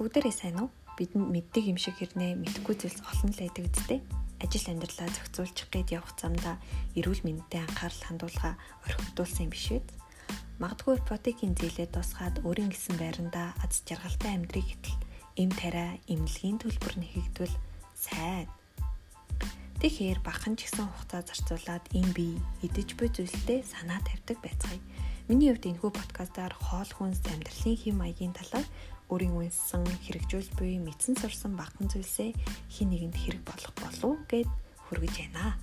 бүгдээрээ сайн уу? Бидэнд мэддэг юм шиг хэрнээ мэдхгүй зүйлс олон л байдаг үсттэй. Ажил амьдралаа зохицуулчих гээд явах замдаа эрүүл мэндэд анхаарал хандуулгаа орхигдуулсан юм биш үү? Магадгүй ипотекийн зээлээ тусгаад өөрийн гисэн байрандаа аз жаргалтай амьдрыг гэтэл эм тариа эмнэлгийн төлбөр нэхэгдвэл сайн. Тэгэхээр бахан ч гэсэн хугацаа зарцуулаад эм бие идэж буй зүйлтэй санаа тавьдаг байцгаая. Миний хувьд энэхүү подкастаар хоол хүнс амьдралын хэм маягийн талаар өөрийн үнсэн хэрэгжүүл буй мэдсэн сурсан багхан зүйлсээ хин нэгэнд хэрэг болох болов гэд хүргэж байна.